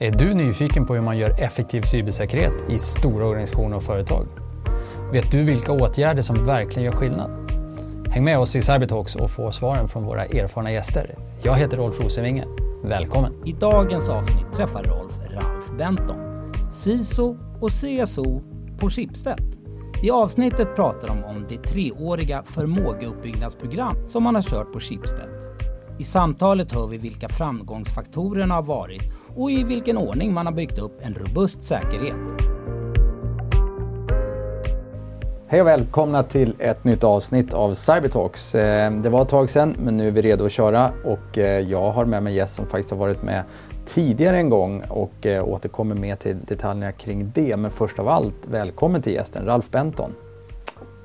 Är du nyfiken på hur man gör effektiv cybersäkerhet i stora organisationer och företag? Vet du vilka åtgärder som verkligen gör skillnad? Häng med oss i Cybertalks och få svaren från våra erfarna gäster. Jag heter Rolf Rosenvinge. Välkommen! I dagens avsnitt träffar Rolf Ralf Benton, CISO och CSO på Schibsted. I avsnittet pratar de om det treåriga förmågeuppbyggnadsprogram som man har kört på Schibsted. I samtalet hör vi vilka framgångsfaktorerna har varit och i vilken ordning man har byggt upp en robust säkerhet. Hej och välkomna till ett nytt avsnitt av Cybertalks. Eh, det var ett tag sedan men nu är vi redo att köra och eh, jag har med mig gäst som faktiskt har varit med tidigare en gång och eh, återkommer med till detaljerna kring det. Men först av allt, välkommen till gästen Ralf Benton.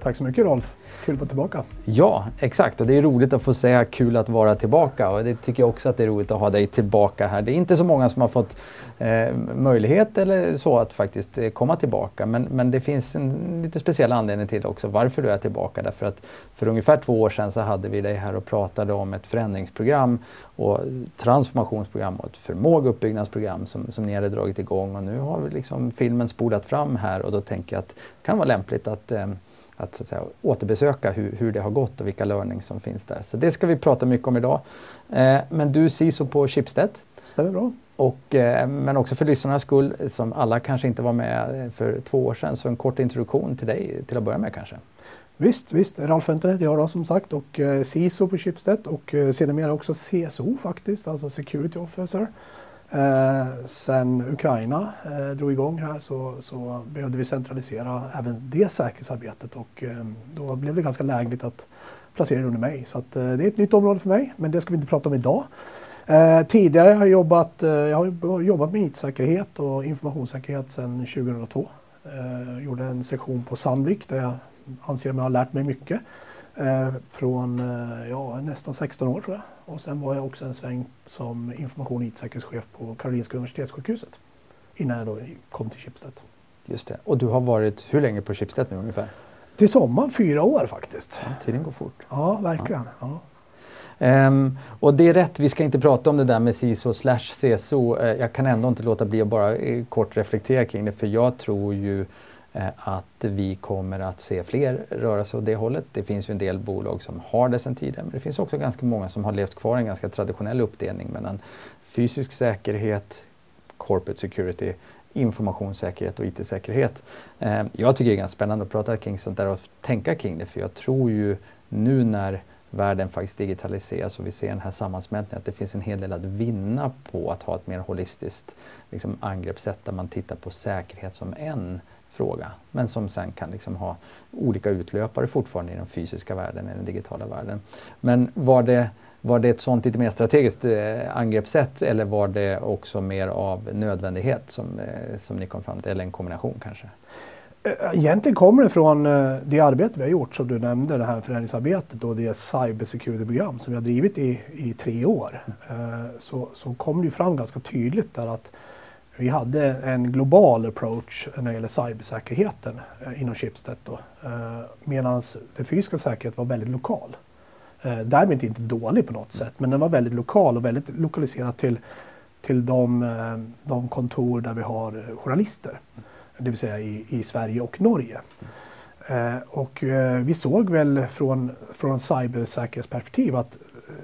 Tack så mycket Rolf. Kul att vara tillbaka. Ja, exakt. Och det är roligt att få säga kul att vara tillbaka. Och det tycker jag också att det är roligt att ha dig tillbaka här. Det är inte så många som har fått eh, möjlighet eller så att faktiskt eh, komma tillbaka. Men, men det finns en lite speciell anledning till också varför du är tillbaka. Därför att för ungefär två år sedan så hade vi dig här och pratade om ett förändringsprogram och transformationsprogram och ett förmågeuppbyggnadsprogram som, som ni hade dragit igång. Och nu har vi liksom filmen spolat fram här och då tänker jag att det kan vara lämpligt att eh, att, så att säga, återbesöka hur, hur det har gått och vilka learnings som finns där. Så det ska vi prata mycket om idag. Eh, men du CISO på Schibsted. Stämmer bra. Och, eh, men också för lyssnarnas skull, som alla kanske inte var med för två år sedan, så en kort introduktion till dig till att börja med kanske. Visst, visst. Ralf Fenter heter jag då som sagt och eh, CISO på Schibsted och eh, sedermera också CSO faktiskt, alltså Security Officer. Eh, sen Ukraina eh, drog igång här så, så behövde vi centralisera även det säkerhetsarbetet och eh, då blev det ganska lägligt att placera det under mig. Så att, eh, det är ett nytt område för mig, men det ska vi inte prata om idag. Eh, tidigare har jag jobbat, eh, jag har jobbat med IT-säkerhet och informationssäkerhet sedan 2002. Eh, gjorde en sektion på Sandvik där jag anser mig ha lärt mig mycket. Eh, från eh, ja, nästan 16 år tror jag. Och sen var jag också en sväng som information och IT-säkerhetschef på Karolinska Universitetssjukhuset innan jag då kom till Schibsted. Just det. Och du har varit hur länge på Schibsted nu ungefär? Till sommaren fyra år faktiskt. Ja, tiden går fort. Ja, verkligen. Ja. Um, och det är rätt, vi ska inte prata om det där med CISO slash CSO. Uh, eh, jag kan ändå inte låta bli att bara uh, kort reflektera kring det för jag tror ju eh, att vi kommer att se fler röra sig åt det hållet. Det finns ju en del bolag som har det sedan tidigare men det finns också ganska många som har levt kvar i en ganska traditionell uppdelning mellan fysisk säkerhet, corporate security, informationssäkerhet och IT-säkerhet. Ehm, jag tycker det är ganska spännande att prata kring sånt där och tänka kring det för jag tror ju nu när världen faktiskt digitaliseras och vi ser den här sammansmältningen att det finns en hel del att vinna på att ha ett mer holistiskt liksom, angreppssätt där man tittar på säkerhet som en fråga. Men som sen kan liksom ha olika utlöpare fortfarande i den fysiska världen, i den digitala världen. Men var det, var det ett sånt lite mer strategiskt eh, angreppssätt eller var det också mer av nödvändighet som, eh, som ni kom fram till, eller en kombination kanske? Egentligen kommer det från eh, det arbete vi har gjort som du nämnde, det här förändringsarbetet och det cybersecurity-program som vi har drivit i, i tre år. Eh, så, så kom det fram ganska tydligt där att vi hade en global approach när det gäller cybersäkerheten eh, inom Schibsted. Medan den fysiska säkerheten var väldigt lokal. Därmed inte dålig på något sätt, men den var väldigt lokal och väldigt lokaliserad till, till de, de kontor där vi har journalister. Det vill säga i, i Sverige och Norge. Eh, och eh, vi såg väl från, från cybersäkerhetsperspektiv att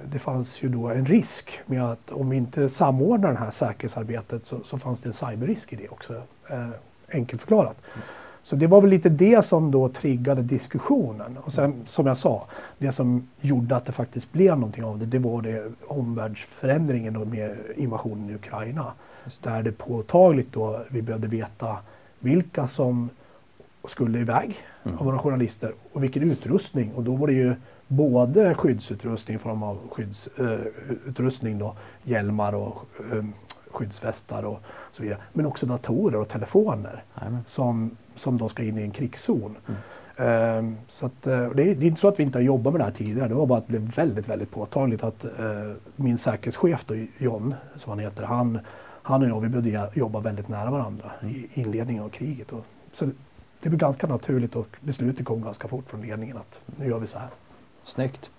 det fanns ju då en risk med att om vi inte samordnar det här säkerhetsarbetet så, så fanns det en cyberrisk i det också. Eh, enkelt förklarat. Mm. Så det var väl lite det som då triggade diskussionen. Och sen som jag sa, det som gjorde att det faktiskt blev någonting av det, det var det omvärldsförändringen med invasionen i Ukraina. Där det påtagligt då vi behövde veta vilka som skulle iväg mm. av våra journalister och vilken utrustning. Och då var det ju både skyddsutrustning i form av skyddsutrustning, uh, hjälmar och uh, skyddsvästar och så vidare. Men också datorer och telefoner som, som då ska in i en krigszon. Mm. Uh, så att, det, är, det, är, inte så att vi inte har jobbat med det här tidigare. Det var bara att det blev väldigt, väldigt påtagligt att min säkerhetschef då, John, som han heter, han, han och jag vi började jobba väldigt nära varandra mm. i inledningen av kriget. Och, så det, det blev ganska naturligt och beslutet kom ganska fort från ledningen att nu gör vi så här. Snyggt.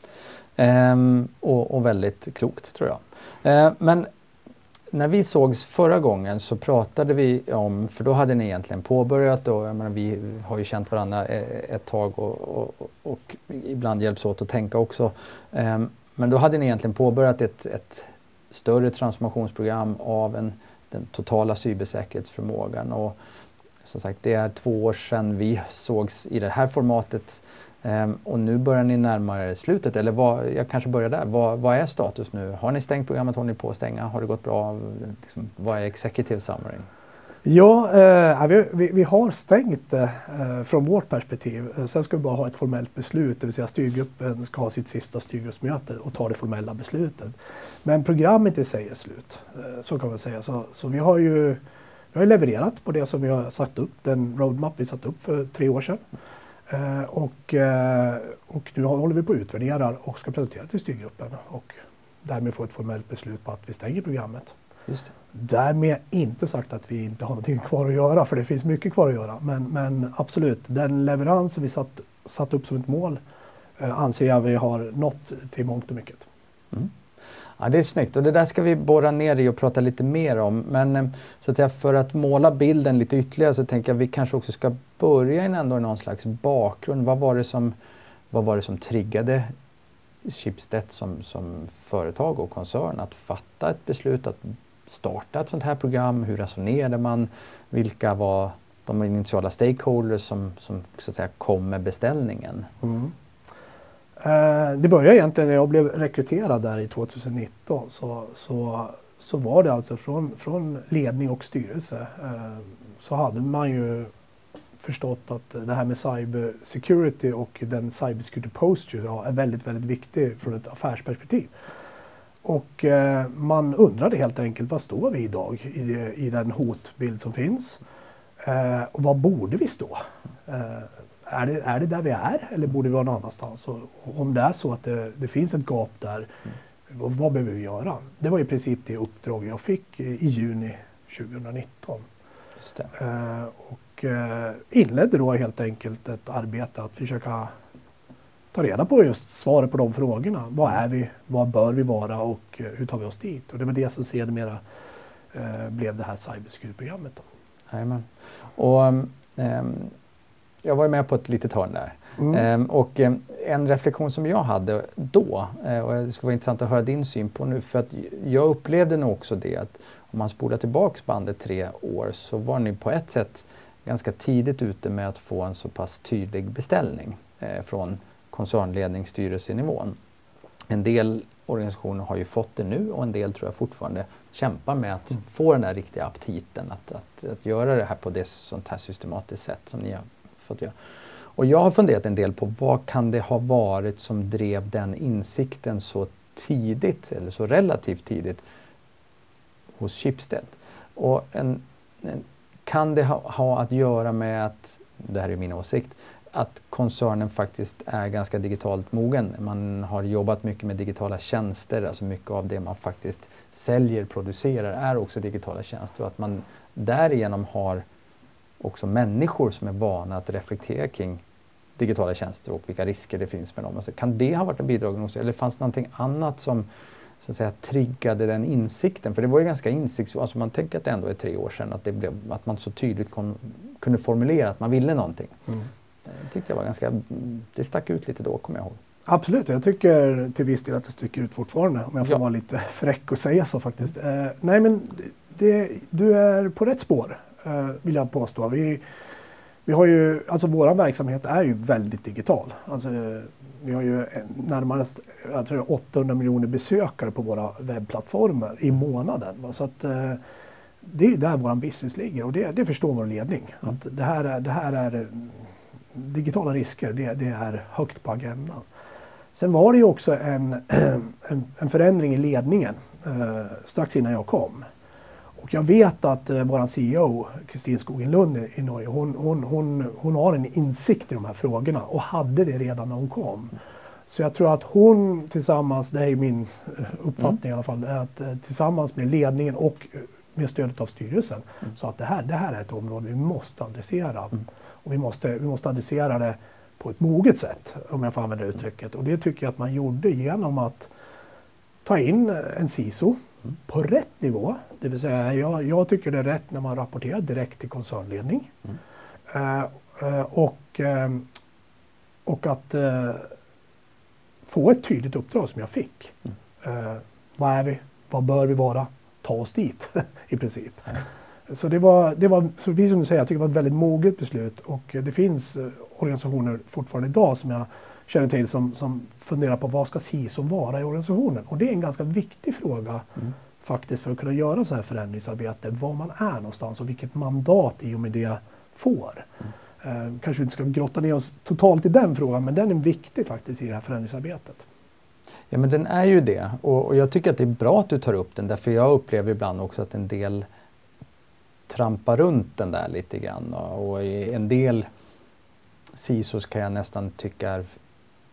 Ehm, och, och, väldigt klokt tror jag. Ehm, men när vi sågs förra gången så pratade vi om, för då hade ni egentligen påbörjat och jag menar, vi har ju känt varandra eh, ett tag och, och, och ibland hjälps åt att tänka också. Ehm, men då hade ni egentligen påbörjat ett, ett större transformationsprogram av en, den totala cybersäkerhetsförmågan. Och som sagt, det är två år sedan vi sågs i det här formatet ehm, och nu börjar ni närma er slutet, eller vad, jag kanske börjar där. Vad, vad, är status nu? Har ni stängt programmet? Håller ni på att stänga? Har det gått bra? Liksom, vad är executive summary? Ja, eh, vi, vi, vi, har stängt det eh, från vårt perspektiv. Eh, sen ska vi bara ha ett formellt beslut, det vill säga styrgruppen ska ha sitt sista styrgruppsmöte och ta det formella beslutet. Men programmet i sig är slut, eh, så kan man säga. Så, så vi har ju vi har levererat på det som vi har satt upp, den roadmap vi satt upp för tre år sedan. Eh, och, eh, och nu håller vi på att utvärdera och ska presentera till styrgruppen och därmed få ett formellt beslut på att vi stänger programmet. Just det. Därmed inte sagt att vi inte har någonting kvar att göra, för det finns mycket kvar att göra. Men, men absolut, den leverans som vi satt, satt upp som ett mål eh, anser jag vi har nått till mångt och mycket. Mm. Ja, det är snyggt och det där ska vi borra ner i och prata lite mer om. Men eh, så att säga, för att måla bilden lite ytterligare så tänker jag att vi kanske också ska börja in ändå i någon slags bakgrund. Vad var det som, vad var det som triggade Schibsted som, som företag och koncern att fatta ett beslut att starta ett sånt här program? Hur resonerade man? Vilka var de initiala stakeholders som, som så att säga, kom med beställningen? Mm. Eh, det började egentligen när jag blev rekryterad där i 2019. Så, så, så var det alltså från, från ledning och styrelse eh, så hade man ju förstått att det här med cyber security och den cyber security posture ja, är väldigt, väldigt viktig från ett affärsperspektiv. Och eh, man undrade helt enkelt, vad står vi idag i, i den hotbild som finns? Eh, och vad borde vi stå? Eh, är det, är det där vi är eller borde vi vara någon annanstans? Och, om det är så att det, det finns ett gap där, vad, vad behöver vi göra? Det var i princip det uppdrag jag fick i, i juni 2019. Eh, och eh, inledde då helt enkelt ett arbete att försöka ta reda på just svaret på de frågorna. Vad är vi? Vad bör vi vara och eh, hur tar vi oss dit? Och det var det som sedermera eh, blev det här cybersecurity-programmet. Jajamän. Och, um, jag var med på ett litet hörn där. Mm. Ehm, och en reflektion som jag hade då, eh, och det skulle vara intressant att höra din syn på nu, för att jag upplevde nog också det att om man spolar tillbaks bandet tre år så var ni på ett sätt ganska tidigt ute med att få en så pass tydlig beställning eh, från koncernledning, styrelsenivån. En del organisationer har ju fått det nu och en del tror jag fortfarande kämpar med att mm. få den där riktiga aptiten att, att, att göra det här på det sånt här systematiskt sätt som ni har fått göra. Och jag har funderat en del på vad kan det ha varit som drev den insikten så tidigt, eller så relativt tidigt, hos Schibsted. Och en, en, kan det ha, ha, att göra med att, det här är min åsikt, att koncernen faktiskt är ganska digitalt mogen. Man har jobbat mycket med digitala tjänster, alltså mycket av det man faktiskt säljer, producerar är också digitala tjänster och att man därigenom har också människor som är vana att reflektera kring digitala tjänster och vilka risker det finns med dem. Alltså, kan det ha varit en bidragande orsak eller fanns det någonting annat som så att säga, triggade den insikten? För det var ju ganska insiktsfullt, alltså man tänker att det ändå är tre år sedan, att, det blev, att man så tydligt kom, kunde formulera att man ville någonting. Mm. Det tyckte jag var ganska, det stack ut lite då, kommer jag ihåg. Absolut, jag tycker till viss del att det sticker ut fortfarande, om jag får ja. vara lite fräck och säga så faktiskt. Eh, nej men det, du är på rätt spår. Eh, vill jag påstå. Vi, vi har ju, alltså vår verksamhet är ju väldigt digital. Alltså, vi har ju närmare jag tror 800 miljoner besökare på våra webbplattformar i månaden. Så att, eh, det är där vår business ligger och det, det förstår vår ledning. Mm. Att det, här är, det här är digitala risker, det, det är högt på agendan. Sen var det ju också en, en, en förändring i ledningen eh, strax innan jag kom. Och jag vet att eh, vår CEO, Kristin Skogenlund i, i Norge, hon, hon, hon, hon har en insikt i de här frågorna och hade det redan när hon kom. Så jag tror att hon tillsammans, det är min eh, uppfattning mm. i alla fall, att eh, tillsammans med ledningen och eh, med stödet av styrelsen mm. så att det här, det här är ett område vi måste adressera. Mm. Vi måste, vi måste adressera det på ett moget sätt, om jag får använda uttrycket. Och det tycker jag att man gjorde genom att ta in en CISO mm. på rätt nivå Det vill säga, jag, jag tycker det är rätt när man rapporterar direkt till koncernledning. Mm. Uh, uh, och, uh, och att få ett tydligt uppdrag som jag fick. Mm. vad är vi? Vad bör vi vara? Ta oss dit i princip. Mm. Så det var, det var så precis som du säger, jag tycker det var ett väldigt moget beslut och det finns organisationer fortfarande idag som jag känner till som, som funderar på vad ska CISO vara i organisationen? Och det är en ganska viktig fråga mm. faktiskt för att kunna göra så här förändringsarbete, var man är någonstans och vilket mandat i och med det får. Mm. Eh, kanske vi inte ska grotta ner oss totalt i den frågan, men den är viktig faktiskt i det här förändringsarbetet. Ja men den är ju det och, och jag tycker att det är bra att du tar upp den därför jag upplever ibland också att en del trampa runt den där lite grann och, och en del SISOs kan jag nästan tycka är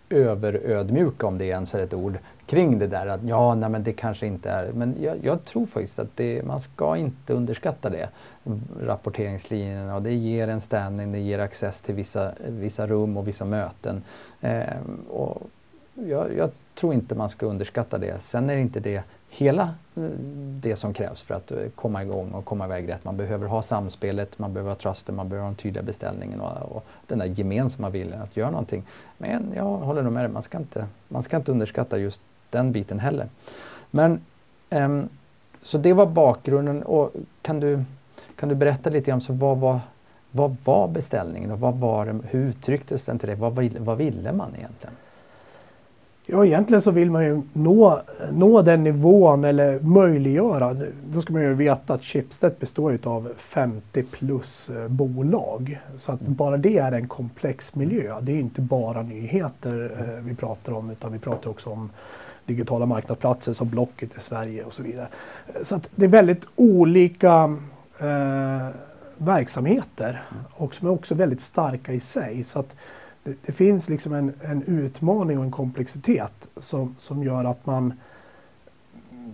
överödmjuka, om det ens är ett ord, kring det där att ja, nej men det kanske inte är, men jag, jag tror faktiskt att det, man ska inte underskatta det. Rapporteringslinjerna och det ger en standing, det ger access till vissa, vissa rum och vissa möten. Eh, och jag, jag, tror inte man ska underskatta det. Sen är det inte det hela eh, det som krävs för att eh, komma igång och komma iväg rätt. Man behöver ha samspelet, man behöver ha trusten, man behöver ha den tydliga beställningen och, och den där gemensamma viljan att göra någonting. Men jag håller nog med dig, man ska inte, man ska inte underskatta just den biten heller. Men um, Så det var bakgrunden och kan du, kan du berätta lite grann, så vad var, vad var beställningen och vad var det, hur uttrycktes den till dig? Vad, vad ville man egentligen? Ja, egentligen så vill man ju nå, nå den nivån eller möjliggöra. Då ska man ju veta att Schibsted består av 50 plus eh, bolag. Så att bara det är en komplex miljö. Det är inte bara nyheter eh, vi pratar om utan vi pratar också om digitala marknadsplatser som Blocket i Sverige och så vidare. Så att det är väldigt olika eh, verksamheter och som är också väldigt starka i sig. Så att det, det, finns liksom en, en, utmaning och en komplexitet som, som gör att man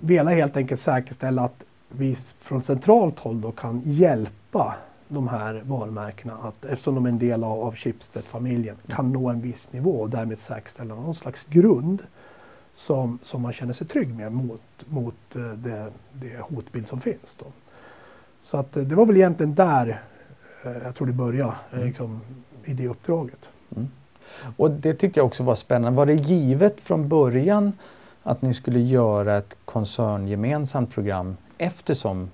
vill helt enkelt säkerställa att vi från centralt håll då kan hjälpa de här varumärkena att eftersom de är en del av, av Schibsted-familjen kan nå en viss nivå och därmed säkerställa någon slags grund som, som man känner sig trygg med mot, mot eh, det, det hotbild som finns. Då. Så att eh, det var väl egentligen där eh, jag tror det började, mm. liksom, i det uppdraget. Mm. Och det tyckte jag också var spännande. Var det givet från början att ni skulle göra ett koncerngemensamt program eftersom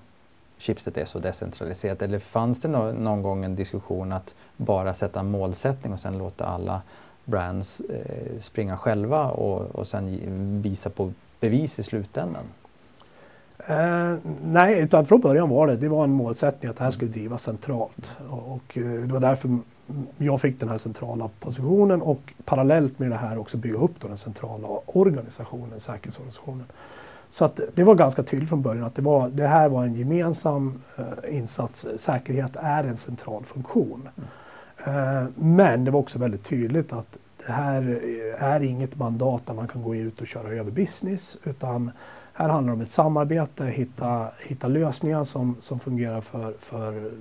Schibsted är så decentraliserat? Eller fanns det no någon gång en diskussion att bara sätta en målsättning och sen låta alla brands eh, springa själva och, och sen visa på bevis i slutändan? Eh, nej, utan från början var det, det var en målsättning att det här skulle drivas centralt. Och, och eh, det var därför jag fick den här centrala positionen och parallellt med det här också bygga upp den centrala organisationen, säkerhetsorganisationen. Så att det var ganska tydligt från början att det, var, det här var en gemensam eh, insats. Säkerhet är en central funktion. Mm. Eh, men det var också väldigt tydligt att det här är inget mandat där man kan gå ut och köra över business utan här handlar det om ett samarbete, hitta, hitta lösningar som, som fungerar för, för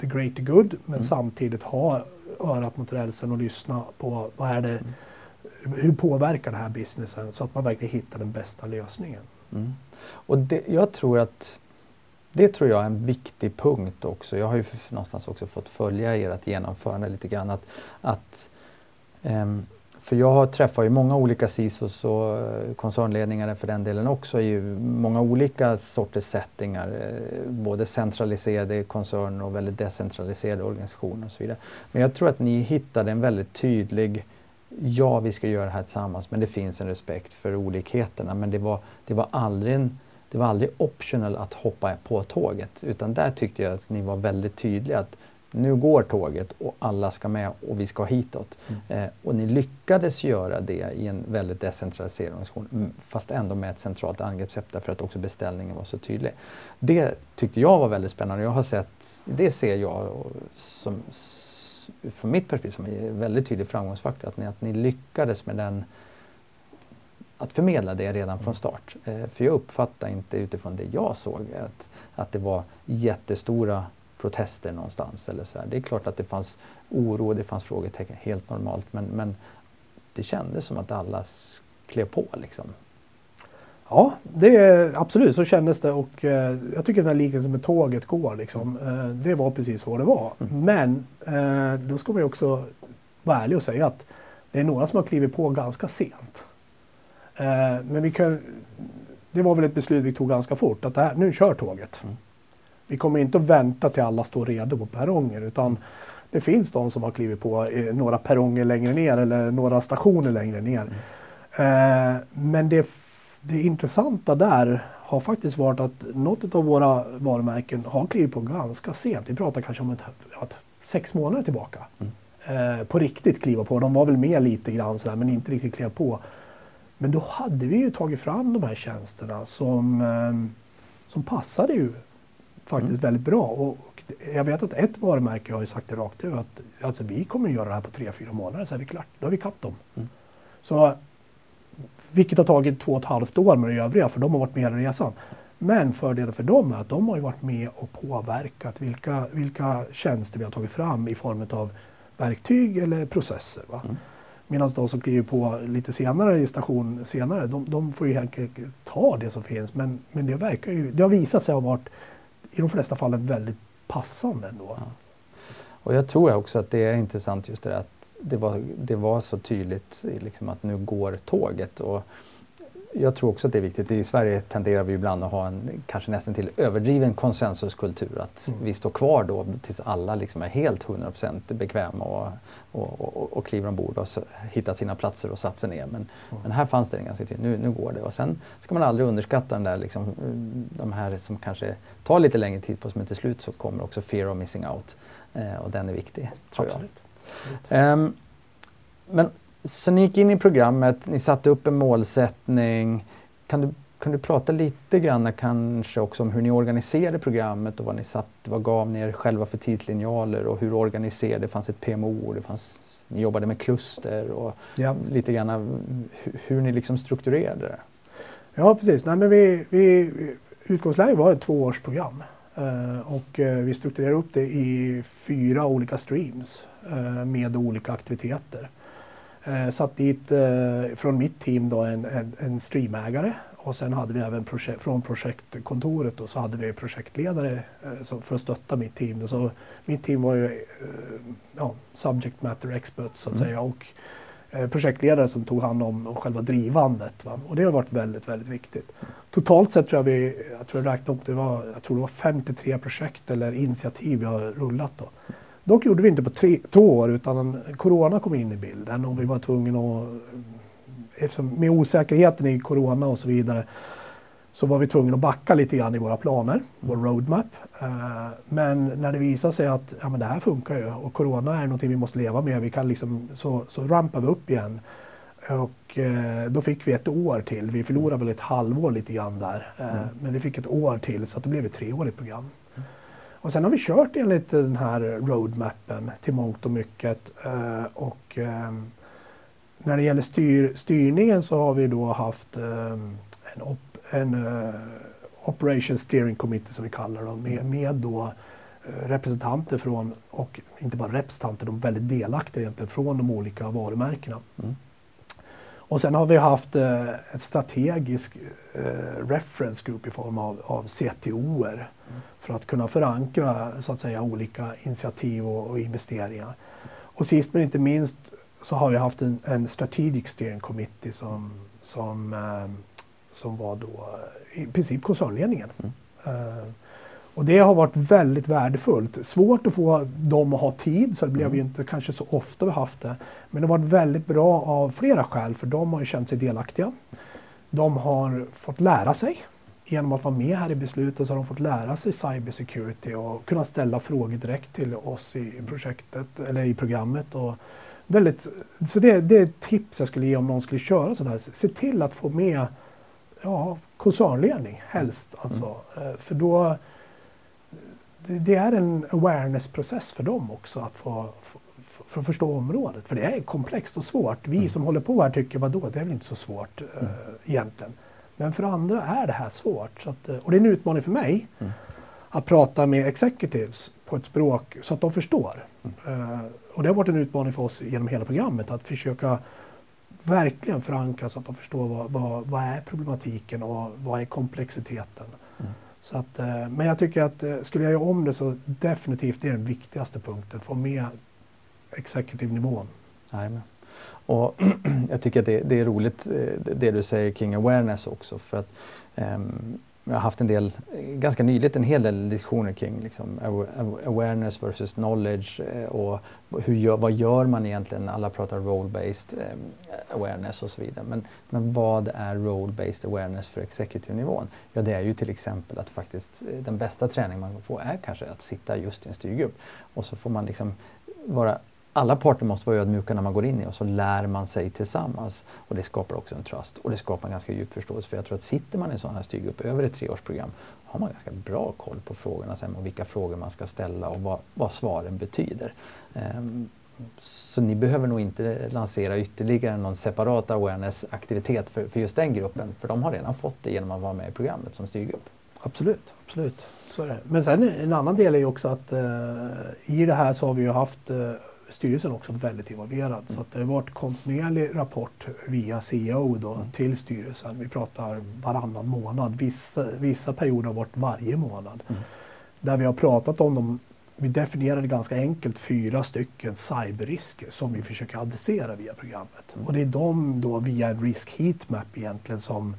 the greater good men mm. samtidigt ha örat mot rälsen och lyssna på vad är det, mm. hur påverkar det här businessen så att man verkligen hittar den bästa lösningen. Mm. Och det, jag tror att det tror jag är en viktig punkt också. Jag har ju någonstans också fått följa ert genomförande lite grann. Att, att um, för jag träffar ju många olika CISOs och eh, koncernledningar för den delen också i många olika sorters settingar. Eh, både centraliserade koncerner och väldigt decentraliserade organisationer och så vidare. Men jag tror att ni hittade en väldigt tydlig Ja, vi ska göra det här tillsammans men det finns en respekt för olikheterna. Men det var, det var aldrig en, det var aldrig optional att hoppa på tåget utan där tyckte jag att ni var väldigt tydliga. att nu går tåget och alla ska med och vi ska hitåt. Mm. Eh, och ni lyckades göra det i en väldigt decentraliserad organisation fast ändå med ett centralt angreppssätt därför att också beställningen var så tydlig. Det tyckte jag var väldigt spännande. Jag har sett, det ser jag som, från mitt perspektiv som en väldigt tydlig framgångsfaktor att ni, att ni lyckades med den att förmedla det redan från mm. start. Eh, för jag uppfattar inte utifrån det jag såg att, att det var jättestora protester någonstans. Eller så här. Det är klart att det fanns oro, det fanns frågetecken, helt normalt. Men, men det kändes som att alla klev på. Liksom. Ja, det, absolut så kändes det och eh, jag tycker den här liknelsen med tåget går. Liksom, eh, det var precis vad det var. Mm. Men eh, då ska man ju också vara ärlig och säga att det är några som har klivit på ganska sent. Eh, men vi kan, det var väl ett beslut vi tog ganska fort att här, nu kör tåget. Mm. Vi kommer inte att vänta till alla står redo på perrongen utan det finns de som har klivit på några perronger längre ner eller några stationer längre ner. Mm. Eh, men det det intressanta där har faktiskt varit att något av våra varumärken har klivit på ganska sent. Vi pratar kanske om ett, ett sex månader tillbaka. Mm. Eh, på riktigt kliva på. De var väl med lite grann sådär, men inte riktigt kliva på. Men då hade vi ju tagit fram de här tjänsterna som, eh, som passade ju faktiskt mm. väldigt bra. Och, och, jag vet att ett varumärke har ju sagt det rakt över att alltså, vi kommer att göra det här på tre, fyra månader så är vi klart. Då har vi kapp dem. Mm. Så vilket har tagit två och ett halvt år med de övriga, för de har varit med i resan. Men fördelen för dem är att de har ju varit med och påverkat vilka, vilka tjänster vi har tagit fram i form av verktyg eller processer. Mm. Medan de som kliver på lite senare i station senare, de, de får ju helt enkelt ta det som finns. Men, men det, verkar ju, det har visat sig ha varit i de flesta fallen väldigt passande ändå. Ja. Och jag tror också att det är intressant just det att det var, det var så tydligt liksom att nu går tåget. Och jag tror också att det är viktigt. I Sverige tenderar vi ibland att ha en kanske nästan till överdriven konsensuskultur. Att mm. vi står kvar då tills alla liksom är helt 100% bekväma och, och, och, och kliver ombord och hittat sina platser och satt sig ner. Men, mm. men här fanns det en ganska tydlig, nu, nu går det. Och sen ska man aldrig underskatta den där, liksom, de här som kanske tar lite längre tid på sig men till slut så kommer också fear of missing out. Eh, och den är viktig, tror Absolut. jag. Um, men så ni gick in i programmet, ni satte upp en målsättning. Kan du, kan du prata lite grann kanske också om hur ni organiserade programmet och vad ni satt, vad gav ni er själva för tidslinjaler och hur organiserade, det fanns ett PMO, det fanns, ni jobbade med kluster och ja. lite grann hur, hur ni liksom strukturerade det? Ja precis, Nej, men vi, vi, utgångsläget var ett tvåårsprogram. Uh, och uh, vi strukturerade upp det i fyra olika streams. Eh, med olika aktiviteter. Eh, satt dit eh, från mitt team då en, en, en streamägare och sen hade vi även projekt, från projektkontoret då, så hade vi projektledare för att stötta mitt team. Så mitt team var ju ja, subject matter experts så att mm. säga och projektledare som tog hand om själva drivandet. Va? Och det har varit väldigt, väldigt viktigt. Totalt sett tror jag vi, jag tror jag räknade upp det var, jag tror det var 53 projekt eller initiativ vi har rullat då. Dock gjorde vi inte på tre, två år utan Corona kom in i bilden och vi var tvungna att, eftersom, med osäkerheten i Corona och så vidare, så var vi tvungna att backa lite grann i våra planer, vår roadmap. Uh, men när det visade sig att ja, men det här funkar ju och Corona är någonting vi måste leva med, vi kan liksom, så, så rampade vi upp igen. Och uh, då fick vi ett år till. Vi förlorade väl ett halvår lite grann där. Uh, mm. Men vi fick ett år till så att det blev ett treårigt program. Och sen har vi kört enligt den här roadmappen till mångt och mycket. Eh, och eh, när det gäller styr, styrningen så har vi då haft eh, en, op, en uh, Operation Steering Committee som vi kallar dem med, med då representanter från, och inte bara representanter, de är väldigt delaktiga egentligen från de olika varumärkena. Mm. Och sen har vi haft eh, ett strategisk eh, reference group i form av, av CTOer mm. För att kunna förankra så att säga olika initiativ och, och, investeringar. Och sist men inte minst så har vi haft en, en strategic steering committee som, som, eh, som var då i princip koncernledningen. Mm. Uh, och det har varit väldigt värdefullt. Svårt att få dem att ha tid så det blev mm. ju inte kanske så ofta vi haft det. Men det har varit väldigt bra av flera skäl för de har ju känt sig delaktiga. De har fått lära sig. Genom att vara med här i beslutet så har de fått lära sig cybersecurity och kunna ställa frågor direkt till oss i projektet eller i programmet. Och väldigt, så det, det är ett tips jag skulle ge om någon skulle köra sådär. Se till att få med ja, koncernledning helst. Alltså. Mm. För då det är en awareness-process för dem också att få, för att förstå området. För det är komplext och svårt. Vi mm. som håller på här tycker, vadå, det är väl inte så svårt mm. uh, egentligen. Men för andra är det här svårt. Att, uh, och det är en utmaning för mig mm. att prata med executives på ett språk så att de förstår. Uh, och det har varit en utmaning för oss genom hela programmet att försöka verkligen förankra så att de förstår vad, vad, vad är problematiken och vad är komplexiteten. Mm. Så att, eh, men jag tycker att eh, skulle jag göra om det så definitivt det är den viktigaste punkten. Få med executive-nivån. Och jag tycker att det, det, är roligt eh, det du säger kring awareness också. För att, um, jag har haft en del, ganska nyligt en hel del diskussioner kring liksom, awareness versus knowledge eh, och hur vad gör man egentligen? Alla pratar role-based eh, awareness och så vidare. Men, men vad är role-based awareness för executive-nivån? Ja, det är ju till exempel att faktiskt den bästa träning man kan få är kanske att sitta just i en styrgrupp och så får man liksom vara alla parter måste vara ödmjuka när man går in i och så lär man sig tillsammans. Och det skapar också en trust och det skapar en ganska djup förståelse. För jag tror att sitter man i en sån här styrgrupp över ett treårsprogram har man ganska bra koll på frågorna sen och vilka frågor man ska ställa och vad, vad svaren betyder. Um, så ni behöver nog inte lansera ytterligare någon separat awareness-aktivitet för, för just den gruppen. För de har redan fått det genom att vara med i programmet som styrgrupp. Absolut, absolut. Så är det. Men sen en annan del är ju också att eh, i det här så har vi ju haft eh, styrelsen också väldigt involverad. Mm. Så det har varit kontinuerlig rapport via CEO då, mm. till styrelsen. Vi pratar varannan månad. Vissa, vissa perioder har varit varje månad. Mm. Där vi har pratat om dem. Vi definierade ganska enkelt fyra stycken cyberrisker som vi försöker adressera via programmet. Mm. Och det är de då via en risk heatmap egentligen som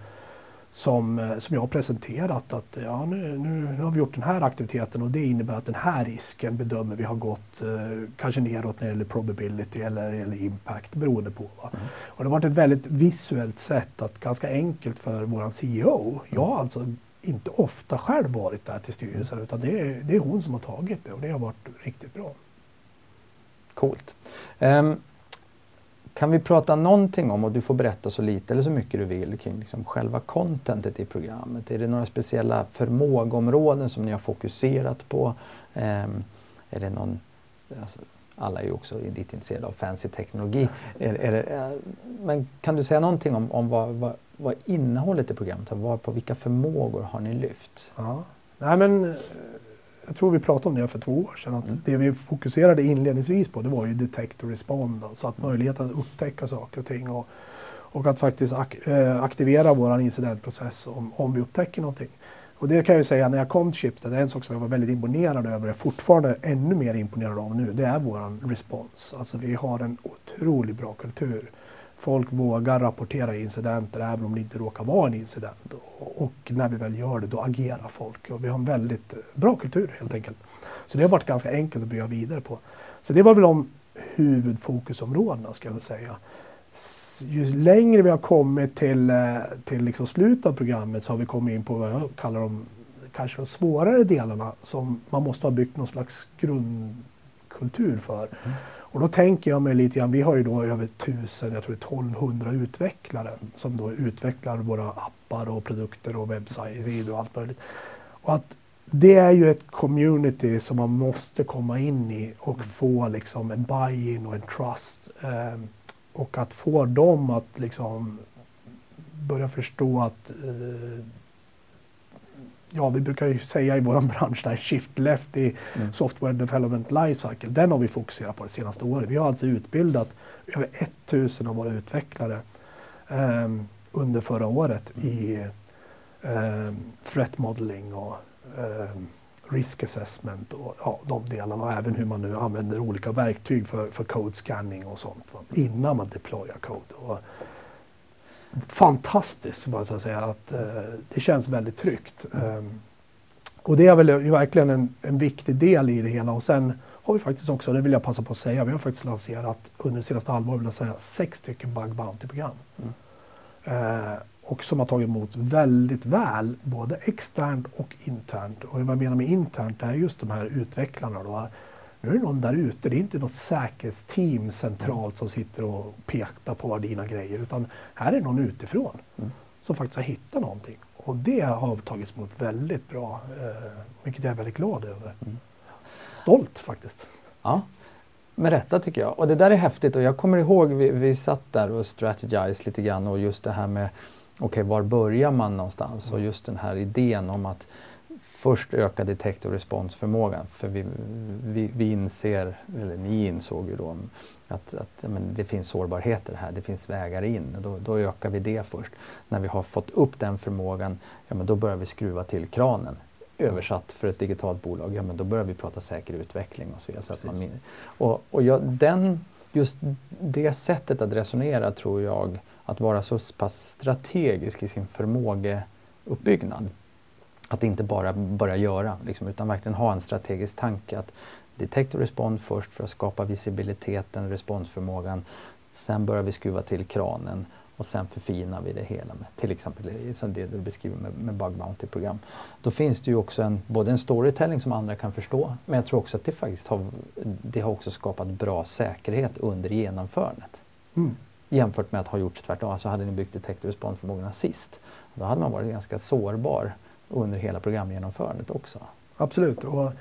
som, eh, som jag har presenterat att ja, nu, nu, har vi gjort den här aktiviteten och det innebär att den här risken bedömer vi har gått eh, kanske neråt när det gäller probability eller, eller impact beroende på. Va? Mm. Och det har varit ett väldigt visuellt sätt att ganska enkelt för våran CEO. Jag har alltså inte ofta själv varit där till styrelsen utan det är, det är hon som har tagit det och det har varit riktigt bra. Coolt. Um, kan vi prata någonting om, och du får berätta så lite eller så mycket du vill, kring liksom själva contentet i programmet? Är det några speciella förmågeområden som ni har fokuserat på? Um, är det någon, alltså, alla är ju också lite intresserade av fancy teknologi. Är, är det, uh, men kan du säga någonting om, om vad, vad, vad innehållet i programmet har På vilka förmågor har ni lyft? Ja. Nej, men, eh, jag tror vi pratade om det för två år sedan, att mm. det vi fokuserade inledningsvis på det var ju detect och respond, alltså att möjligheten att upptäcka saker och ting och, och att faktiskt ak äh, aktivera vår incidentprocess om, om vi upptäcker någonting. Och det kan jag säga, när jag kom till Schibsted, en sak som jag var väldigt imponerad över, och fortfarande ännu mer imponerad av nu, det är vår respons. Alltså vi har en otroligt bra kultur folk vågar rapportera incidenter även om det inte råkar vara en incident. Och när vi väl gör det, då agerar folk. Och vi har en väldigt eh, bra kultur helt enkelt. Så det har varit ganska enkelt att bygga vidare på. Så det var väl de huvudfokusområdena ska jag säga. Ju längre vi har kommit till, eh, till liksom slutet av programmet så har vi kommit in på vad jag kallar de kanske de svårare delarna som man måste ha byggt någon slags grundkultur för. Mm. Och då tänker jag mig lite grann, vi har ju då över 1000, jag tror 1200 utvecklare som då utvecklar våra appar och produkter och webbsidor och allt möjligt. Och att det är ju ett community som man måste komma in i och få liksom en buy-in och en trust. Eh, och att få dem att liksom börja förstå att eh, ja, vi brukar ju säga i vår bransch, där shift left i mm. software development lifecycle, den har vi fokuserat på det senaste året. Vi har alltså utbildat över 1000 av våra utvecklare um, under förra året mm. i um, threat modeling och um, risk assessment och ja, de delarna och även hur man nu använder olika verktyg för, för code scanning och sånt va? innan man deployar code. Och, fantastiskt, bara så att säga. Att, eh, det känns väldigt tryggt. Um, och det är väl verkligen en, en, viktig del i det hela. Och sen har vi faktiskt också, det vill jag passa på att säga, vi har faktiskt lanserat under det senaste halvåret, vill säga, sex stycken Bug Bounty-program. Mm. Uh, och som har tagit emot väldigt väl, både externt och internt. Och vad jag menar med internt, det är just de här utvecklarna då, nu är det någon där ute, det är inte något säkerhetsteam centralt som sitter och pekar på dina grejer utan här är någon utifrån mm. som faktiskt har hittat någonting. Och det har tagits emot väldigt bra, eh, vilket jag är väldigt glad över. Mm. Stolt faktiskt. Ja, med rätta tycker jag. Och det där är häftigt och jag kommer ihåg vi, vi satt där och strategized lite grann och just det här med okej, okay, var börjar man någonstans? Mm. Och just den här idén om att först öka detektor och responsförmågan. För vi, vi, vi, inser, eller ni insåg ju då att, att men det finns sårbarheter här, det finns vägar in. Då, då ökar vi det först. När vi har fått upp den förmågan, ja, men då börjar vi skruva till kranen. Översatt för ett digitalt bolag, ja men då börjar vi prata säker utveckling och så vidare. Så man, och och jag, den, just det sättet att resonera tror jag, att vara så pass strategisk i sin förmågeuppbyggnad att inte bara börja göra, liksom, utan verkligen ha en strategisk tanke. att Detect och respond först för att skapa visibiliteten, responsförmågan. Sen börjar vi skruva till kranen och sen förfinar vi det hela med till exempel som det du beskriver med, med Bug Bounty-program. Då finns det ju också en, både en storytelling som andra kan förstå, men jag tror också att det faktiskt har, det har också skapat bra säkerhet under genomförandet. Mm. Jämfört med att ha gjort tvärtom. Alltså hade ni byggt Detect och respond-förmågorna sist, då hade man varit ganska sårbar under hela programgenomförandet också. Absolut. Och jag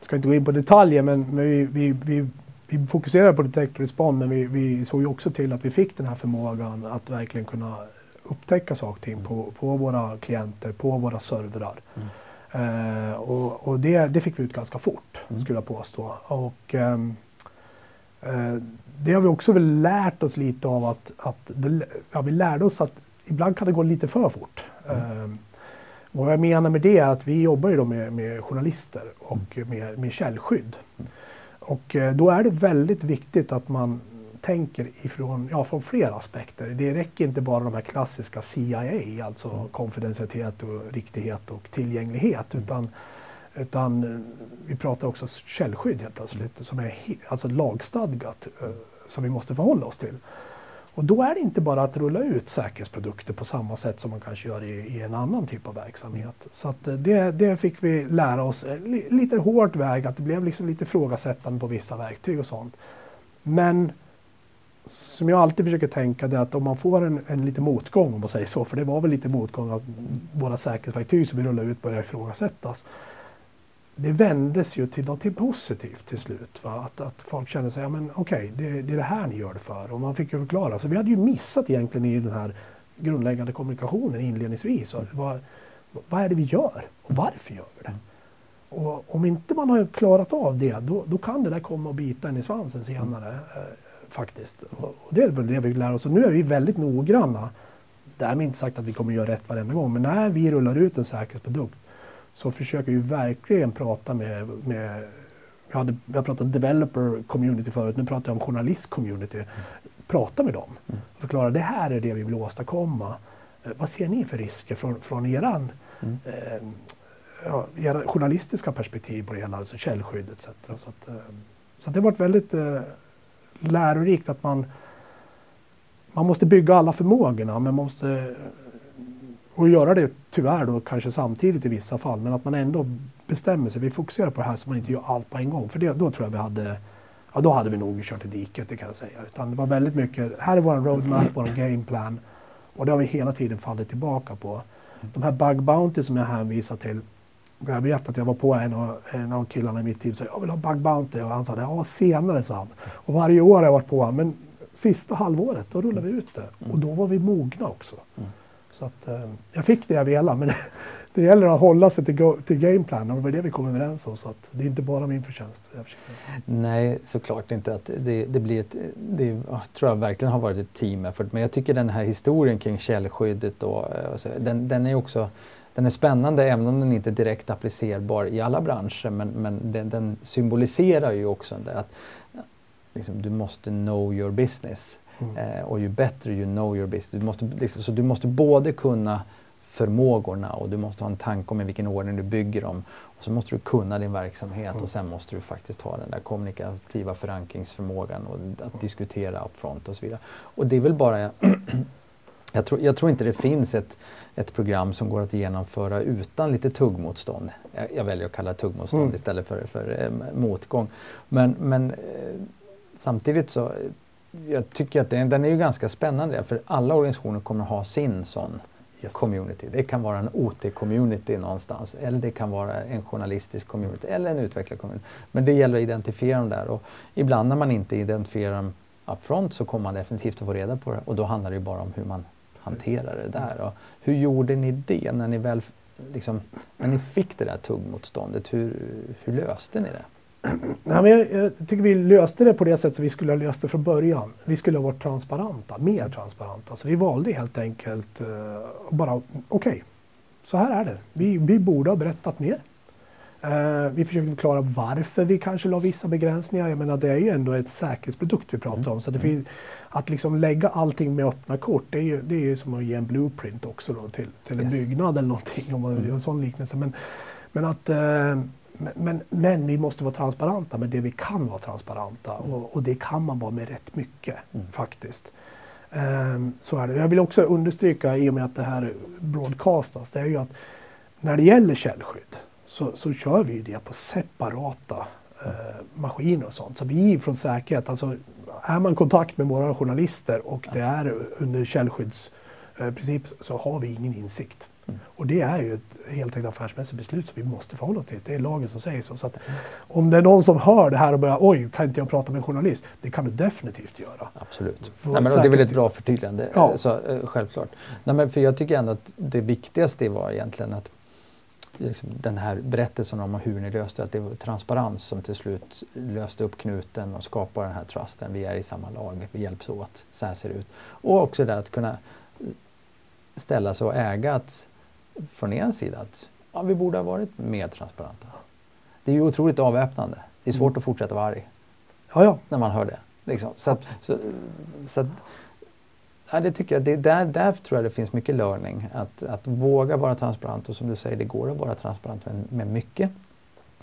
ska inte gå in på detaljer men, men vi, vi, vi, vi fokuserar på detect respond men vi, vi såg ju också till att vi fick den här förmågan att verkligen kunna upptäcka saker och ting på, på våra klienter, på våra servrar. Mm. Uh, och, och det, det, fick vi ut ganska fort, mm. skulle jag påstå. Och, um, uh, det har vi också väl lärt oss lite av att, att det, ja, vi lärde oss att ibland kan det gå lite för fort. Mm. Uh, vad jag menar med det är att vi jobbar ju då med, med journalister och med, med källskydd. Och eh, då är det väldigt viktigt att man tänker ifrån, ja, från flera aspekter. Det räcker inte bara de här klassiska CIA, alltså mm. konfidentialitet och riktighet och tillgänglighet, mm. utan, utan eh, vi pratar också källskydd helt plötsligt, mm. som är alltså lagstadgat, eh, som vi måste förhålla oss till. Och då är det inte bara att rulla ut säkerhetsprodukter på samma sätt som man kanske gör i, i en annan typ av verksamhet. Så att eh, det, det fick vi lära oss, eh, li, lite hårt väg, att det blev liksom lite ifrågasättande på vissa verktyg och sånt. Men som jag alltid försöker tänka det är att om man får en, en lite motgång, om man säger så, för det var väl lite motgång att våra säkerhetsverktyg som vi rullade ut började ifrågasättas det vändes ju till något positivt till slut. Va? Att, att folk kände sig, ja men okej, okay, det, det, är det här ni gör det för. Och man fick ju förklara. Så vi hade ju missat egentligen i den här grundläggande kommunikationen inledningsvis. Och vad, vad är det vi gör och varför gör vi det? Och om inte man har klarat av det, då, då kan det där komma och bita en i svansen senare. Eh, faktiskt. Och, och, det är väl det vi lär oss. Och nu är vi väldigt noggranna. Därmed inte sagt att vi kommer göra rätt varenda gång, men när vi rullar ut en säkerhetsprodukt så försöker vi verkligen prata med, med jag, hade, jag pratade developer community förut, nu pratar jag om journalist community. Mm. Prata med dem och mm. förklara det här är det vi vill åstadkomma. Eh, vad ser ni för risker från, från eran, mm. eh, ja, era journalistiska perspektiv på det hela, alltså källskydd etc. Så, att, eh, så det har varit väldigt eh, lärorikt att man, man måste bygga alla förmågorna men man måste och göra det tyvärr då kanske samtidigt i vissa fall, men att man ändå bestämmer sig. Vi fokuserar på det här så man inte gör allt på en gång. För det, då tror jag vi hade, ja då hade vi nog kört i diket, det kan jag säga. Utan det var väldigt mycket, här är vår roadmap, vår gameplan. Och det har vi hela tiden fallit tillbaka på. De här bug bounty som jag hänvisar till. Jag vet att jag var på en av, en av killarna i mitt team och sa jag vill ha bug bounty och han sa ja senare sa han. Och varje år har jag varit på honom. Men sista halvåret, då rullade vi ut det. Och då var vi mogna också. Mm. Så att, eh, jag fick det jag ville, men det gäller att hålla sig till, go, till gameplan och det var det vi kom överens om. Så att det är inte bara min förtjänst. Nej, såklart inte. Att det, det blir ett, det tror jag verkligen har varit ett team effort. Men jag tycker den här historien kring källskyddet, då, alltså, eh, den, den är också den är spännande även om den inte är direkt applicerbar i alla branscher. Men, men den, den symboliserar ju också det att liksom, du måste know your business. Mm. Eh, och ju bättre you know your business. Du måste, liksom, så du måste både kunna förmågorna och du måste ha en tanke om i vilken ordning du bygger dem. Och så måste du kunna din verksamhet mm. och sen måste du faktiskt ha den där kommunikativa förankringsförmågan och att mm. diskutera upfront och så vidare. Och det är väl bara jag tror, jag tror, inte det finns ett, ett program som går att genomföra utan lite tuggmotstånd. Jag, jag väljer att kalla det tuggmotstånd mm. istället för, för eh, motgång. Men, men eh, samtidigt så jag tycker att den, den är ju ganska spännande för alla organisationer kommer att ha sin sån yes. community. Det kan vara en OT-community någonstans eller det kan vara en journalistisk community eller en utvecklar-community. Men det gäller att identifiera dem där och ibland när man inte identifierar dem upfront så kommer man definitivt att få reda på det och då handlar det ju bara om hur man hanterar det där. Och hur gjorde ni det när ni väl liksom, när ni fick det där tuggmotståndet, hur, hur löste ni det? Nej, men jag, jag, tycker vi löste det på det sättet vi skulle ha löst det från början. Vi skulle ha varit transparenta, mer transparenta. Så vi valde helt enkelt uh, bara, okej, okay, så här är det. Vi, vi borde ha berättat mer. Uh, vi försökte förklara varför vi kanske la vissa begränsningar. Jag menar det är ju ändå ett säkerhetsprodukt vi pratar mm. om. Så det finns, att liksom lägga allting med öppna kort, det är ju, det är ju som att ge en blueprint också då till, till en yes. byggnad eller någonting, om man mm. gör en sån liknelse. Men, men att uh, men, men, vi måste vara transparenta med det vi kan vara transparenta mm. och, och, det kan man vara med rätt mycket mm. faktiskt. Um, så är det. Jag vill också understryka i och med att det här broadcastas, det är ju att när det gäller källskydd så, så kör vi det på separata uh, maskiner och sånt. Så vi från säkerhet, alltså är man i kontakt med våra journalister och det är under källskyddsprincip uh, så har vi ingen insikt. Mm. Och det är ju ett helt enkelt affärsmässigt beslut som vi måste förhålla oss till. Det är lagen som säger så. så att om det är någon som hör det här och börjar oj, kan inte jag prata med en journalist? Det kan du definitivt göra. Absolut. Nej, men, det är väl ett bra förtydligande, ja. så, eh, självklart. Nej, men för jag tycker ändå att det viktigaste var egentligen att liksom, den här berättelsen om hur ni löste att det var transparens som till slut löste upp knuten och skapade den här trusten. Vi är i samma lag, vi hjälps åt, så här ser det ut. Och också det att kunna ställa sig och äga att från er sida att ja, vi borde ha varit mer transparenta. Det är ju otroligt avväpnande. Det är svårt mm. att fortsätta vara arg. Ja, ja. När man hör det. Liksom. Så, att, så, så att, ja, det tycker jag, det, där, där tror jag det finns mycket learning. Att, att våga vara transparent och som du säger, det går att vara transparent med, med mycket.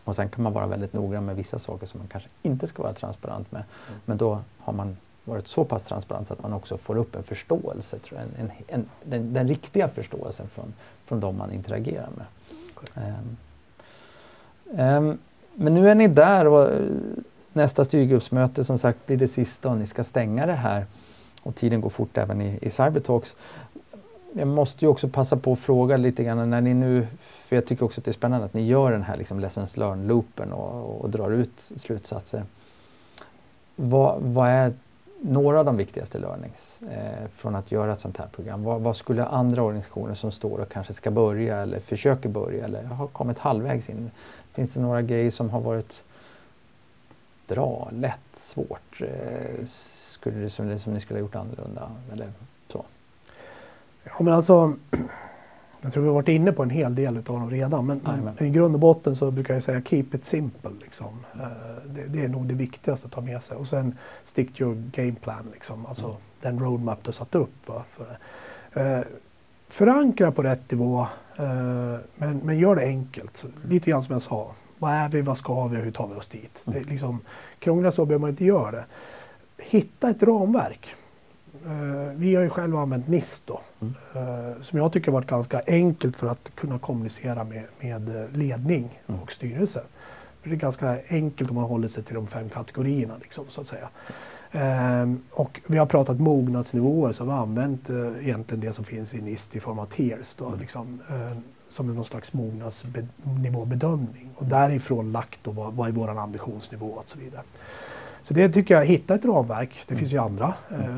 Och sen kan man vara väldigt noggrann med vissa saker som man kanske inte ska vara transparent med. Mm. Men då har man varit så pass transparent att man också får upp en förståelse, tror jag, en, en, den, den, riktiga förståelsen från, från de man interagerar med. Mm. men nu är ni där och eh, nästa styrgruppsmöte som sagt blir det sista och ni ska stänga det här. Och tiden går fort även i, i Cybertalks. Jag måste ju också passa på att fråga lite grann när ni nu, för jag tycker också att det är spännande att ni gör den här liksom lessons learn-loopen och, och, drar ut slutsatser. Vad, vad är några av de viktigaste learnings eh, från att göra ett sånt här program? Vad, vad, skulle andra organisationer som står och kanske ska börja eller försöker börja eller har kommit halvvägs in? Finns det några grejer som har varit bra, lätt, svårt? Eh, skulle det som, som ni skulle ha gjort annorlunda? Eller så? Ja, men alltså jag tror vi har varit inne på en hel del av dem redan, men, men, i grund och botten så brukar jag säga keep it simple. Liksom. Uh, det, det, är nog det viktigaste att ta med sig. Och sen stick to your game plan, liksom. alltså mm. den roadmap du satt upp. Va, för, uh, förankra på rätt nivå, uh, men, men gör det enkelt. Lite grann som jag sa. Vad är vi, vad ska vi och hur tar vi oss dit? Mm. Det, liksom, krångla så behöver man inte göra det. Hitta ett ramverk. Uh, vi har ju själva använt NIST då, mm. uh, som jag tycker varit ganska enkelt för att kunna kommunicera med, med ledning mm. och styrelse. För det är ganska enkelt om man håller sig till de fem kategorierna. Liksom, så att säga. Uh, och vi har pratat mognadsnivåer så vi har använt egentligen det som finns i NIST i form av tiers. Då, mm. liksom, som någon slags mognadsnivåbedömning. Och därifrån lagt då vad, vad är vår ambitionsnivå och så vidare. Så det tycker jag, hitta ett ramverk. Det finns ju mm. andra. Eh,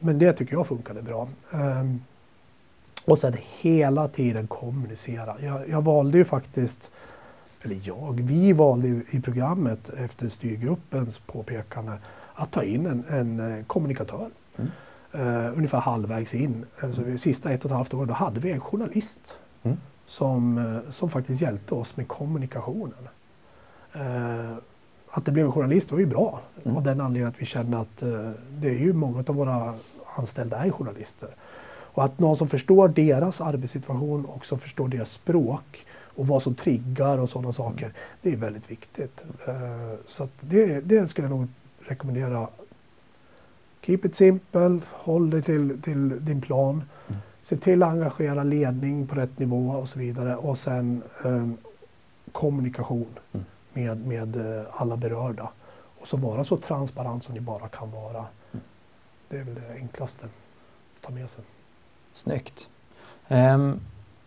men det tycker jag funkade bra. Ehm, och sen hela tiden kommunicera. Jag, jag valde ju faktiskt, eller jag, vi valde ju i programmet efter styrgruppens påpekande att ta in en, en eh, kommunikatör. Mm. Uh, ungefär halvvägs in. Alltså, mm. Sista ett och ett halvt år då hade vi en journalist mm. som, som faktiskt hjälpte oss med kommunikationen. Uh, att det blev en journalist var ju bra mm. av den anledningen att vi kände att uh, det är ju många av våra anställda är journalister. Och att någon som förstår deras arbetssituation och som förstår deras språk och vad som triggar och sådana saker, mm. det är väldigt viktigt. Uh, så det, det skulle jag nog rekommendera. Keep it simple, håll dig till, till din plan. Mm. Se till att engagera ledning på rätt nivå och så vidare. Och sen um, kommunikation. Mm med, med eh, alla berörda. Och så vara så transparent som ni bara kan vara. Det är väl det enklaste att ta med sig. Snyggt. Um,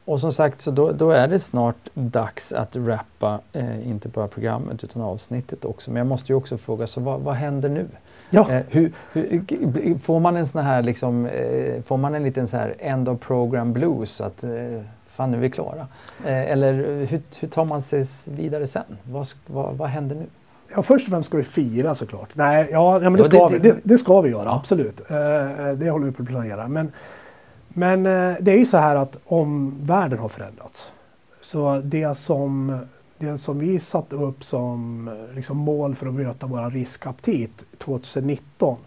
och som sagt, så då, då, är det snart dags att rappa, eh, inte bara programmet utan avsnittet också. Men jag måste ju också fråga, så vad, vad händer nu? Ja. Eh, hur, hur, får man en sån här, liksom, eh, får man en liten så här end of program blues? Att, eh, fan nu är vi klara. Eh, eller hur, hur tar man sig vidare sen? Vad, vad, vad händer nu? Ja, först och främst ska vi fira såklart. Nej, ja, ja men det, ska det, vi, det, det ska vi göra, ja. absolut. Eh, det håller vi på att planera. Men, men eh, det är ju så här att om världen har förändrats. Så det som, det som vi satte upp som liksom mål för att möta vår riskaptit 2019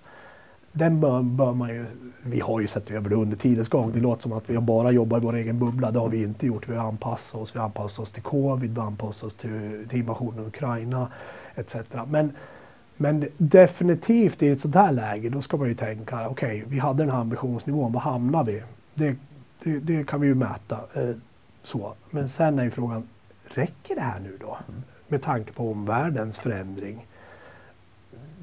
den bör, bör, man ju, vi har ju sett över det under tidens gång. Det låter som att vi bara jobbat i vår egen bubbla. Det har vi inte gjort. Vi har anpassat oss. Vi har anpassat oss till covid, vi har anpassat oss till, till invasionen av Ukraina etc. Men, men definitivt i ett sådant här läge, då ska man ju tänka, okej, okay, vi hade den här ambitionsnivån, var hamnar vi? Det, det, det kan vi ju mäta. Eh, så. Men sen är ju frågan, räcker det här nu då? Mm. Med tanke på omvärldens förändring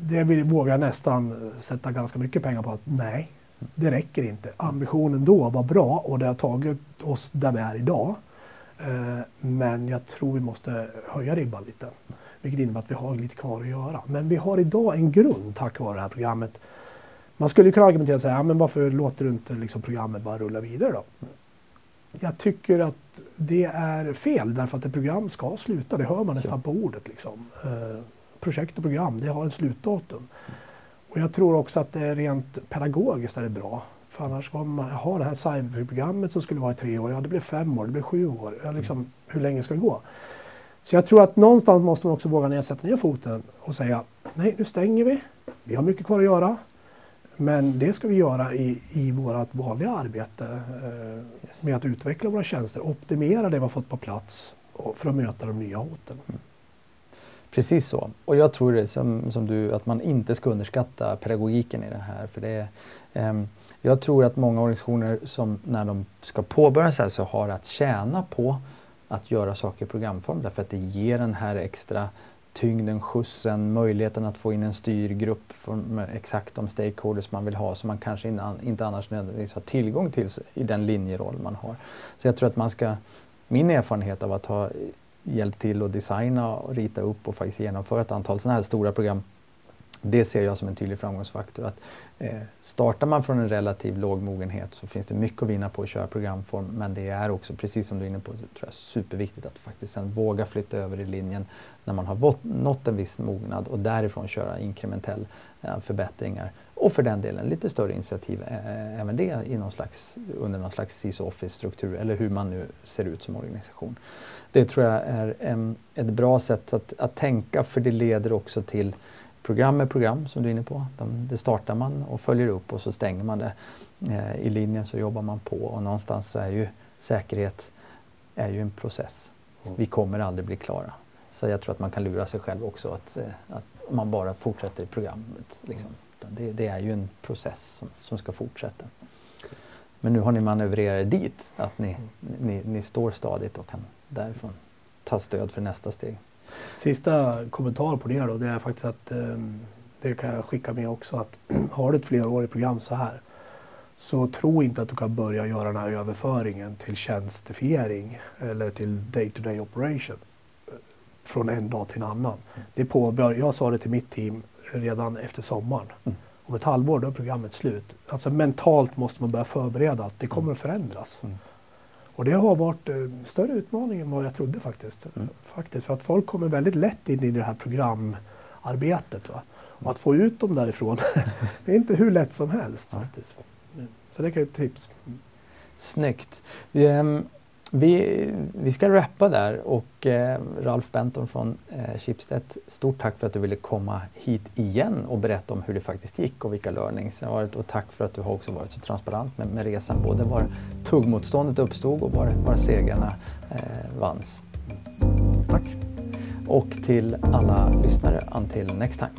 det vill, vågar jag nästan sätta ganska mycket pengar på att nej, det räcker inte. Ambitionen då var bra och det har tagit oss där vi är idag. Eh, men jag tror vi måste höja ribban lite. Vilket innebär att vi har lite kvar att göra. Men vi har idag en grund tack vare det här programmet. Man skulle kunna argumentera och säga, ja, men varför låter du inte liksom programmet bara rulla vidare då? Jag tycker att det är fel därför att ett program ska sluta. Det hör man nästan på ordet. Liksom. Projekt och program, det har en slutdatum. Och jag tror också att det rent pedagogiskt är det bra. För annars kommer man ha det här cyberprogrammet som skulle vara i tre år, ja det blir fem år, det blir sju år. Ja, liksom, hur länge ska det gå? Så jag tror att någonstans måste man också våga ner, sätta ner foten och säga nej, nu stänger vi. Vi har mycket kvar att göra. Men det ska vi göra i, i vårt vanliga arbete eh, yes. med att utveckla våra tjänster, optimera det vi har fått på plats för att möta de nya hoten. Mm. Precis så. Och jag tror det som, som du, att man inte ska underskatta pedagogiken i det här. För det um, jag tror att många organisationer som när de ska påbörja så här så har att tjäna på att göra saker i programform därför att det ger den här extra tyngden, skjutsen, möjligheten att få in en styrgrupp med exakt de stakeholders man vill ha som man kanske inte annars nödvändigtvis har tillgång till i den linjeroll man har. Så jag tror att man ska, min erfarenhet av att ha hjälpt till att designa, och rita upp och faktiskt genomföra ett antal sådana här stora program. Det ser jag som en tydlig framgångsfaktor. Att, eh, startar man från en relativ låg mogenhet så finns det mycket att vinna på att köra programform men det är också, precis som du är inne på, tror jag, superviktigt att faktiskt sen våga flytta över i linjen när man har nått en viss mognad och därifrån köra inkrementell eh, förbättringar. Och för den delen lite större initiativ, eh, även det i någon slags, under någon slags CISO Office-struktur eller hur man nu ser ut som organisation. Det tror jag är en, ett bra sätt att, att tänka för det leder också till program med program som du är inne på. De, det startar man och följer upp och så stänger man det. Eh, I linjen så jobbar man på och någonstans så är ju säkerhet är ju en process. Mm. Vi kommer aldrig bli klara. Så jag tror att man kan lura sig själv också att, att man bara fortsätter i programmet. Liksom. Det, det, är ju en process som, som ska fortsätta. Men nu har ni manövrerat dit, att ni, ni, ni står stadigt och kan därifrån ta stöd för nästa steg. Sista kommentar på det då, det är faktiskt att eh, det kan jag skicka med också att har du ett flerårigt program så här så tro inte att du kan börja göra den här överföringen till tjänstifiering eller till day-to-day -day operation eh, från en dag till en annan. Det påbör, jag sa det till mitt team redan efter sommaren. Mm. Om ett halvår då är programmet slut. Alltså mentalt måste man börja förbereda att det kommer att förändras. Mm. Och det har varit eh, större utmaning än vad jag trodde faktiskt. Mm. faktiskt. För att folk kommer väldigt lätt in i det här programarbetet. Va? Och att få ut dem därifrån, det är inte hur lätt som helst. faktiskt. Så det kan vara ett tips. Snyggt. Um, vi, vi ska rappa där och eh, Ralf Benton från eh, Schibsted, stort tack för att du ville komma hit igen och berätta om hur det faktiskt gick och vilka learnings det varit. Och tack för att du har också varit så transparent med, med resan, både var tuggmotståndet uppstod och var, var segrarna eh, vanns. Tack! Och till alla lyssnare, until next time.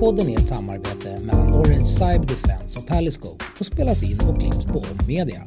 Podden är ett samarbete mellan Orange Cyber Defense och Paliscope och spelas in och klipps på Media.